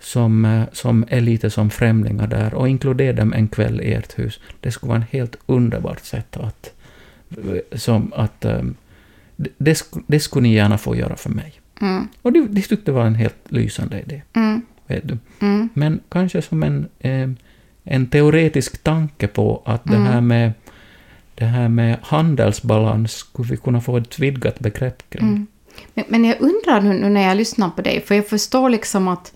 som, eh, som är lite som främlingar där och inkludera dem en kväll i ert hus. Det skulle vara en helt underbart sätt att... Som att um, det, det skulle ni gärna få göra för mig. Mm. Och de, de tyckte det var en helt lysande idé. Mm. Vet du. Mm. Men kanske som en, eh, en teoretisk tanke på att det Mm. här med det här med handelsbalans skulle vi kunna få ett vidgat begrepp kring. Mm. Men, men jag undrar nu, nu när jag lyssnar på dig, för jag förstår liksom att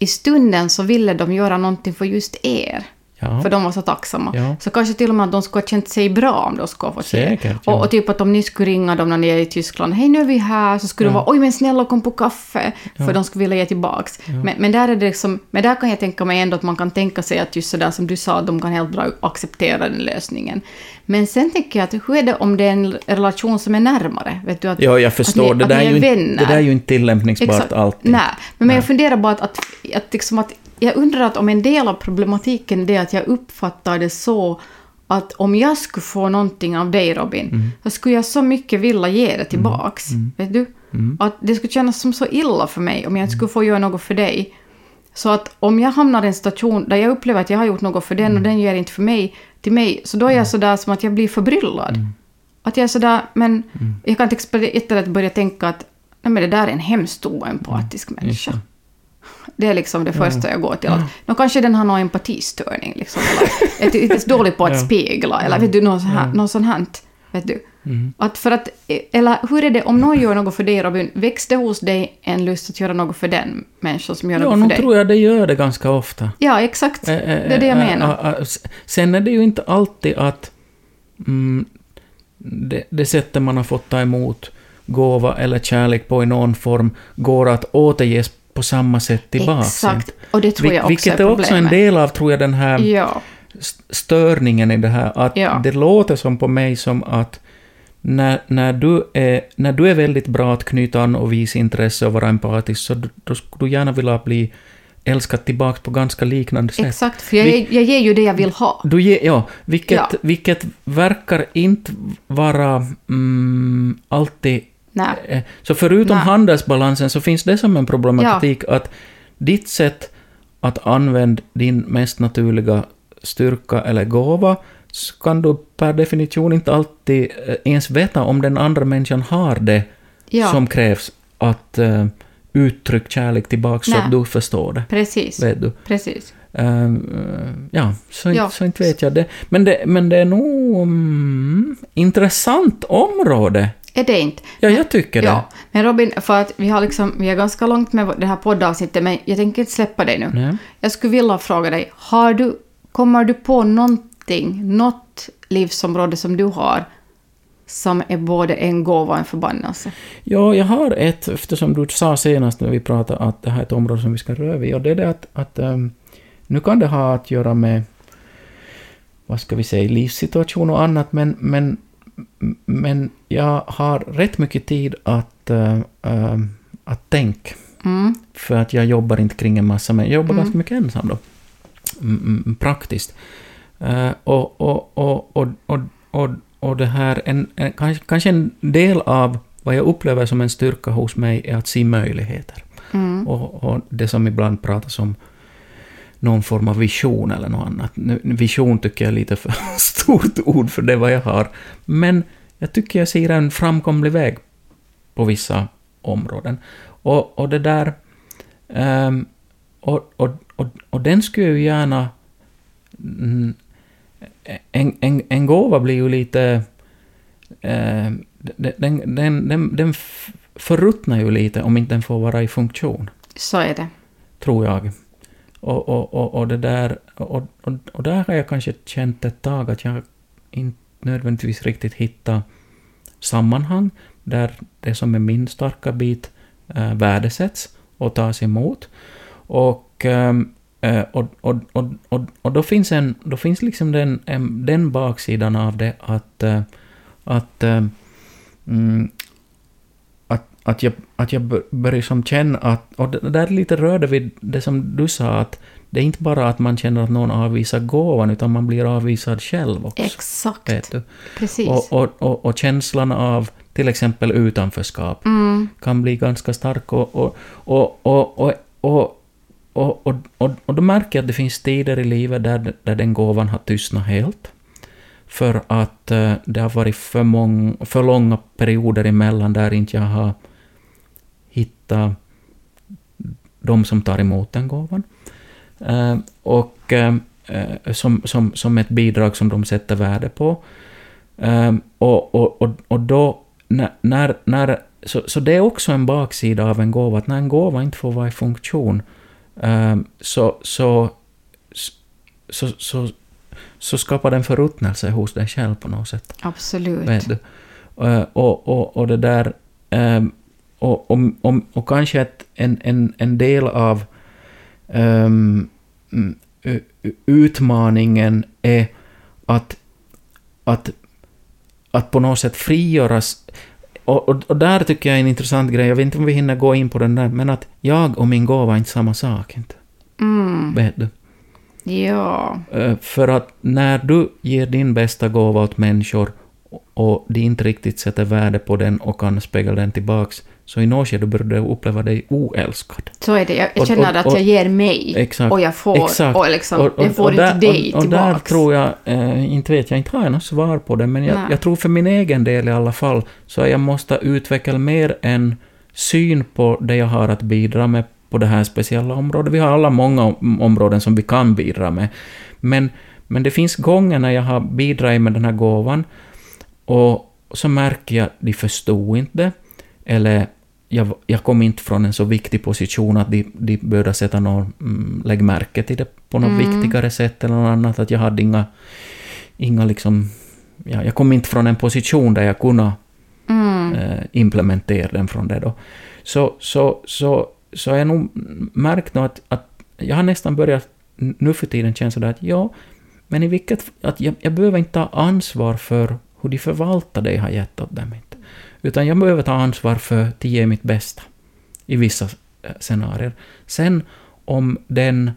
i stunden så ville de göra någonting för just er. Ja, För de var så tacksamma. Ja. Så kanske till och med att de skulle ha känt sig bra om de skulle ha fått se. Säkert, ja. Och, och typ att om ni skulle ringa dem när ni är i Tyskland, hej nu är vi här, så skulle de vara oj men snälla kom på kaffe, för de skulle vilja ge tillbaks. Men, men där är det liksom, men där kan jag tänka mig ändå att man kan tänka sig att just sådär som du sa, de kan helt bra acceptera den lösningen. Men sen tänker jag att hur är det om det är en relation som är närmare? Vet du, att, ja, jag förstår. att ni, det, där ni är ju vänner. det där är ju inte tillämpningsbart Exakt. alltid. Nej, men Nej. jag funderar bara att, att, att, liksom att jag undrar att om en del av problematiken är att jag uppfattar det så att om jag skulle få någonting av dig Robin, Mm. så skulle jag så mycket vilja ge det tillbaks. Vet du? Mm. Att det skulle kännas som så illa för mig om jag inte skulle få göra något för dig. Så att om jag hamnar i en situation där jag upplever att jag har gjort något för den Mm. och den ger inte för mig, till mig, så då är jag sådär som att jag blir förbryllad. Mm. Att jag är sådär, men jag kan inte jättelätt börja tänka att nej men det där är en hemskt oempatisk Just människa. det. Det är liksom det första jag går till. Att, Ja. nå, kanske den har någon empatistörning, liksom, eller är lite dålig på att Ja. spegla, eller vet du, något sånt här. Ja. Något sånt här vet du. Mm. Att för att, eller hur är det, om någon gör något för dig Robin, väcks det hos dig en lust att göra något för den människan som gör Ja, något för nog dig? tror jag det gör det ganska ofta. Ja, exakt. Eh, Det är det jag menar. eh, eh, s- Sen är det ju inte alltid att mm, det, det sättet man har fått ta emot gåva eller kärlek på i någon form går att återges på samma sätt tillbaka. Exakt. Och det tror jag också Vilket är är också en del av, tror jag, den här Ja. St- störningen i det här. Att Ja. det låter som på mig som att när, när, du är, när du är väldigt bra att knyta an och visa intresse och vara empatisk, så då skulle du gärna vilja bli älskad tillbaka på ganska liknande sätt. Exakt, för jag, Vi- jag ger ju det jag vill ha. Du ge, ja, vilket, Ja. vilket verkar inte vara mm, alltid... Nej. eh, Så förutom Nej. handelsbalansen så finns det som en problematik att ditt sätt att använda din mest naturliga styrka eller gåva så kan du per definition inte alltid eh, ens veta om den andra människan har det Ja, som krävs att uh, uttrycka kärlek tillbaka så att du förstår det. precis. Vet du? Precis. Eh, ja, så, Ja. Inte, så inte vet jag det. Men det, men det är nog mm, intressant område. Är det inte? Ja, jag tycker det. Ja, men Robin, för att vi har liksom, vi är ganska långt med det här poddavsnittet, men jag tänker inte släppa dig nu. Nej. Jag skulle vilja fråga dig, har du, kommer du på någonting, något livsområde som du har, som är både en gåva och en förbannelse? Ja, jag har ett, eftersom du sa senast när vi pratade att det här är ett område som vi ska röra vid, och det är det att, att ehm, nu kan det ha att göra med, vad ska vi säga, livssituation och annat, men, men, men jag har rätt mycket tid att, eh, ehm, att tänka. Mm, För att jag jobbar inte kring en massa, men jag jobbar Mm. ganska mycket ensam då. Praktiskt. Eh, och, och, och, och, och, och, det här, en, kanske, kanske en del av vad jag upplever som en styrka hos mig är att se möjligheter. mm, Och, och det som ibland pratas om någon form av vision eller något annat. Vision tycker jag är lite för stort ord för det vad jag har. Men jag tycker jag ser en framkomlig väg på vissa områden. Och, och det där... ehm, och, och, och, och den skulle ju gärna... mm, en, en, en gåva blir ju lite... eh, den, den, den, den, förruttnar ju lite om inte den får vara i funktion, så är det. tror jag. Och, och, och, och det där... Och, och, och där har jag kanske känt ett tag att jag inte nödvändigtvis riktigt hittat sammanhang där det som är min starka bit eh, värdesätts och tas emot. Och, och, och, och, och, och då finns, en, då finns liksom den, en, den baksidan av det att, eh, att eh, mm, att, att jag, att jag bör- börjar som känna att, och det där är lite rörde vid det som du sa, att det är inte bara att man känner att någon avvisar gåvan, utan man blir avvisad själv också. Exakt. Precis. Och, och, och, och känslan av till exempel utanförskap Mm. kan bli ganska stark. Och, och, och, och, och, och, och, och, och, då märker jag att det finns tider i livet där, där den gåvan har tystnat helt. För att eh, det har varit för, mång, för långa perioder emellan där inte jag har hittat de som tar emot den gåvan. Eh, och eh, som, som, som ett bidrag som de sätter värde på. Eh, och, och, och, och då, när, när, när, så, så det är också en baksida av en gåva, att när en gåva inte får vara i funktion, eh, så, så, så, så, så skapar den förruttnelse hos dig själv på något sätt. Absolut. Vet du? Eh, Och, och, och det där... ehm, Och, och, och, och kanske ett, en, en, en del av ehm, mm, u- u- utmaningen är att, att, att på något sätt frigöras. Och, och, och där tycker jag är en intressant grej, jag vet inte om vi hinner gå in på den där, men att jag och min gåva är inte samma sak. Inte. Mm. Vet du? Ja. Eh, För att när du ger din bästa gåva åt människor och de inte riktigt sätter värde på den och kan spegla den tillbaks, så i något skede börjar du uppleva dig oälskad. Så är det. Jag, jag Och- känner och- att och- jag ger mig Exakt. och jag får, Exakt. och liksom, Och- och- jag får och inte där- dig och, och där tror jag, eh, inte vet jag, inte har jag något svar på det, men jag, jag tror för min egen del i alla fall, så jag måste utveckla mer en syn på det jag har att bidra med på det här speciella området. Vi har alla många om- områden som vi kan bidra med, men, men det finns gånger när jag har bidragit med den här gåvan, och så märker jag att de förstod inte eller jag, jag kom inte från en så viktig position att de, de började sätta någon, mm, lägg märke till det på något Mm. viktigare sätt eller något annat, att jag hade inga, inga liksom, ja, jag kom inte från en position där jag kunde Mm. eh, implementera den från det då. Så, så, så, så jag nog märkt att, att jag har nästan börjat nu för tiden känna sådär att ja, men i vilket, att jag, jag behöver inte ta ansvar för hur de förvaltar det jag har gett åt dem. Utan jag behöver ta ansvar för att ge mitt bästa i vissa eh, scenarier. Sen om den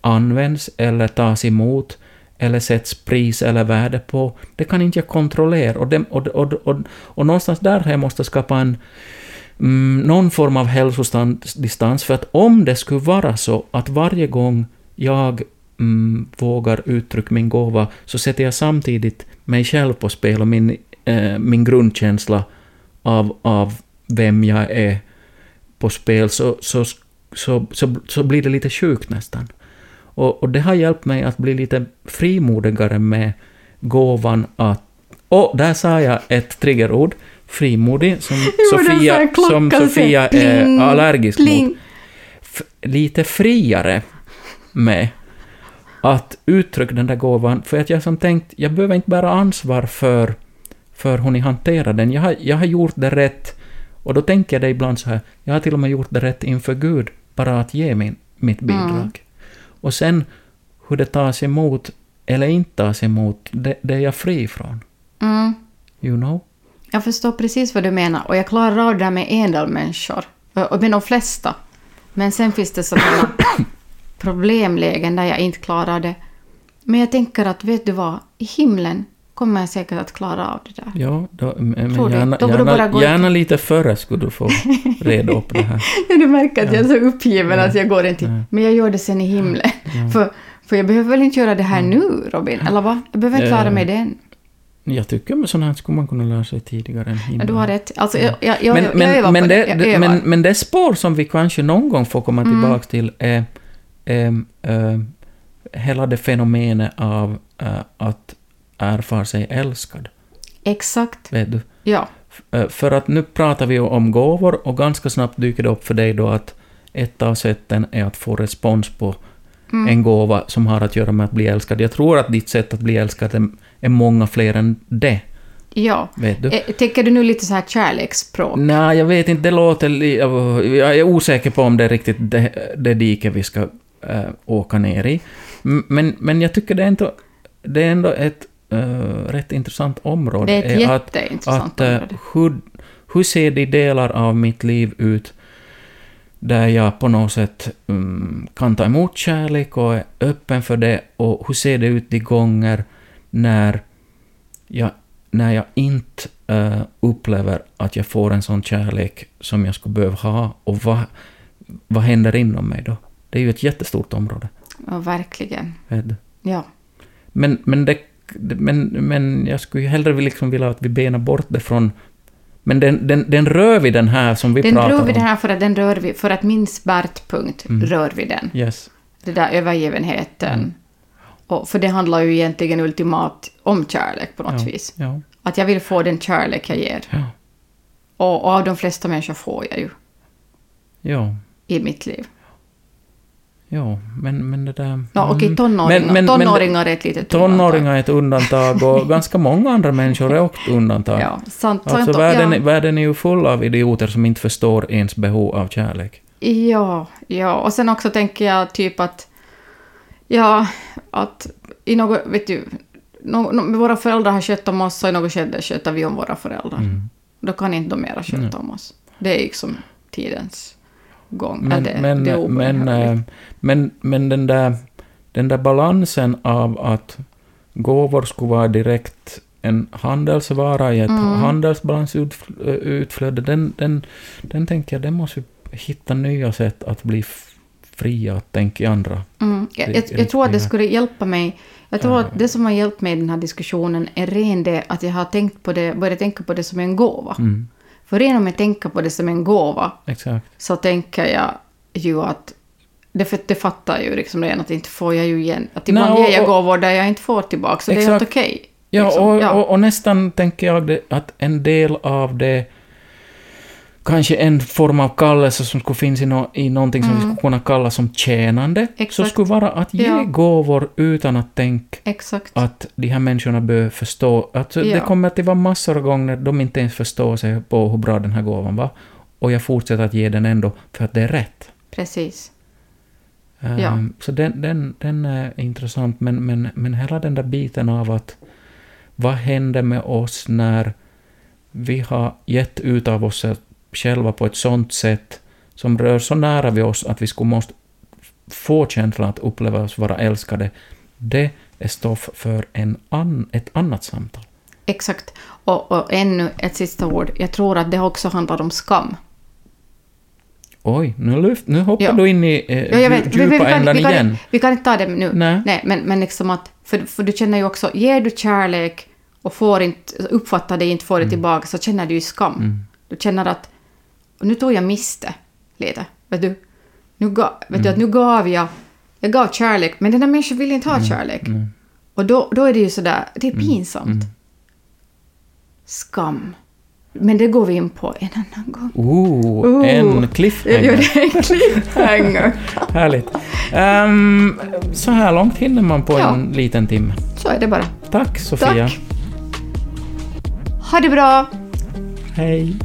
används eller tas emot eller sätts pris eller värde på, det kan inte jag kontrollera. Och, det, och, och, och, och någonstans där har jag skapa en mm, någon form av hälsodistans, för att om det skulle vara så att varje gång jag mm, vågar uttrycka min gåva, så sätter jag samtidigt mig själv på spel och min, eh, min grundkänsla av, av vem jag är på spel, så, så, så, så, så blir det lite sjukt nästan. Och, och det har hjälpt mig att bli lite frimodigare med gåvan att... Och där sa jag ett triggerord, frimodig, som Jo, Sofia, som Sofia pling, är allergisk pling. mot. F- lite friare med att uttrycka den där gåvan, för att jag som tänkt, jag behöver inte bära ansvar för, för hur ni hanterar den. Jag har, jag har gjort det rätt, och då tänker jag det ibland så här, jag har till och med gjort det rätt inför Gud, bara att ge min, mitt bidrag. Mm. Och sen hur det tas emot eller inte tas emot, det, det är jag fri från. Mm. You know? Jag förstår precis vad du menar och jag klarar av det där med en del människor. Och och med de flesta. Men sen finns det sådana problemlägen där jag inte klarar det. Men jag tänker att, vet du vad? I himlen kommer jag säkert att klara av det där. Ja, då, men Tror du? gärna, Då du bara gärna, gå gärna lite före skulle du få reda upp det här. Du märker att jag är så uppgiven Ja. att jag går inte Ja. Men jag gör det sen i himlen. Ja. För, för jag behöver väl inte göra det här nu, Robin? Eller vad? Jag behöver inte Ja. klara mig den. Jag tycker med sånt här skulle man kunna lära sig tidigare än Ja, himlen. du har rätt. Alltså, jag, jag, jag, men, jag, men, övar men, på det, det. Jag det, övar. men, men det spår som vi kanske någon gång får komma Mm. tillbaka till är är, är hela det fenomenet av äh, att erfara sig älskad. Exakt. Vet du? Ja. Eh, För att nu pratar vi ju om gåvor och ganska snabbt dyker det upp för dig då att ett av sätten är att få respons på Mm. en gåva som har att göra med att bli älskad. Jag tror att ditt sätt att bli älskad är, många fler än det. Ja. Vet du? Eh, Tänker du nu lite så här kärleksspråk? Nej, jag vet inte, det låter... Jag är osäker på om det är riktigt det, det diket vi ska äh, åka ner i. Men, men jag tycker det är ändå, det är ändå ett, eh, rätt intressant område Det är ett att, att område. hur, hur ser de delar av mitt liv ut där jag på något sätt mm, kan ta emot kärlek och är öppen för det och hur ser det ut de gånger när jag, när jag inte eh, upplever att jag får en sån kärlek som jag skulle behöva ha och vad, vad händer inom mig då? Det är ju ett jättestort område. Ja, verkligen. Ja. Men, men, det, men, men jag skulle ju hellre liksom vilja att vi benar bort det från... Men den, den, den rör vi den här som vi Den pratar rör om. vi den här för att den rör vi, för att min smärtpunkt Mm. rör vi den. Yes. Det där övergivenheten. Mm. Och, för det handlar ju egentligen ultimat om kärlek på något Ja. vis. Ja. Att jag vill få den kärlek jag ger. Ja. Och, och av de flesta människor får jag ju Ja. i mitt liv. Ja, men, men det där... Okej, Mm. tonåringar, Men- men- tonåringar är ett litet Tonåringar är ett undantag och ganska många andra människor är också undantag. Ja, sant. Alltså sant världen, ja. är- världen är ju full av idioter som inte förstår ens behov av kärlek. Ja, ja, och sen också tänker jag typ att, ja, att i något, vet du, no, no, våra föräldrar har skött om oss och i något skede sköter vi om våra föräldrar. Mm. Då kan inte de mera sköta om oss. Det är liksom tidens gång. Men, det, men, det men, eh, men, men den, där, den där balansen av att gåvor skulle vara direkt en handelsvara i ett Mm. handelsbalansutflöde, den, den, den tänker jag, den måste vi hitta nya sätt att bli fria att tänka i andra. Mm. Jag, jag, jag tror att det skulle hjälpa mig. Jag tror att det som har hjälpt mig i den här diskussionen är ren det att jag har tänkt på det, börjat tänka på det som en gåva. Mm, För redan om jag tänker på det som en gåva exakt. så tänker jag ju att det, för, det fattar ju liksom redan att inte får jag ju igen. Att ibland Nej, ger jag och- gåvor där jag inte får tillbaka, så det är helt Exakt. okej. Ja, liksom. och, Ja. Och, och nästan tänker jag att en del av det kanske en form av kallelse som skulle finnas i, no, i någonting som vi skulle kunna kalla som tjänande, så Mm. Exakt. skulle vara att ge Ja. gåvor utan att tänka Exakt. att de här människorna bör förstå. Att Det Ja. kommer att vara massor av gånger de inte ens förstår sig på hur bra den här gåvan var. Och jag fortsätter att ge den ändå för att det är rätt. Precis. Ehm, Ja. Så den, den, den är intressant, men, men, men hela den där biten av att vad händer med oss när vi har gett ut av oss själva på ett sånt sätt som rör så nära vid oss att vi skulle måste få känslan att uppleva oss vara älskade, det är stoff för en an, ett annat samtal. Exakt. Och, och ännu ett sista ord. Jag tror att det också handlar om skam. Oj, nu, lyft, nu hoppar Ja. du in i eh, Ja, vet. dju- Vi, vi, djupa vi, kan, ändan vi, kan, igen. vi kan inte ta det nu. Nej. Nej, men, men liksom att... För, för du känner ju också, ger du kärlek och får inte, uppfattar det inte, får det tillbaka, så känner du ju skam. Mm. Du känner att och nu tog jag miste lite. Vet du? Nu, ga, vet Mm. du att nu gav jag... Jag gav kärlek, men den där människan vill inte ha kärlek. Mm. Och då, då är det ju sådär, det är pinsamt. Skam. Men det går vi in på en annan gång. Ooh, Ooh. en cliffhanger. Ja, det är en cliffhanger. Härligt. Ehm, så här långt hinner man på Ja. en liten timme. Så är det bara. Tack Sofia. Tack. Ha det bra! Hej.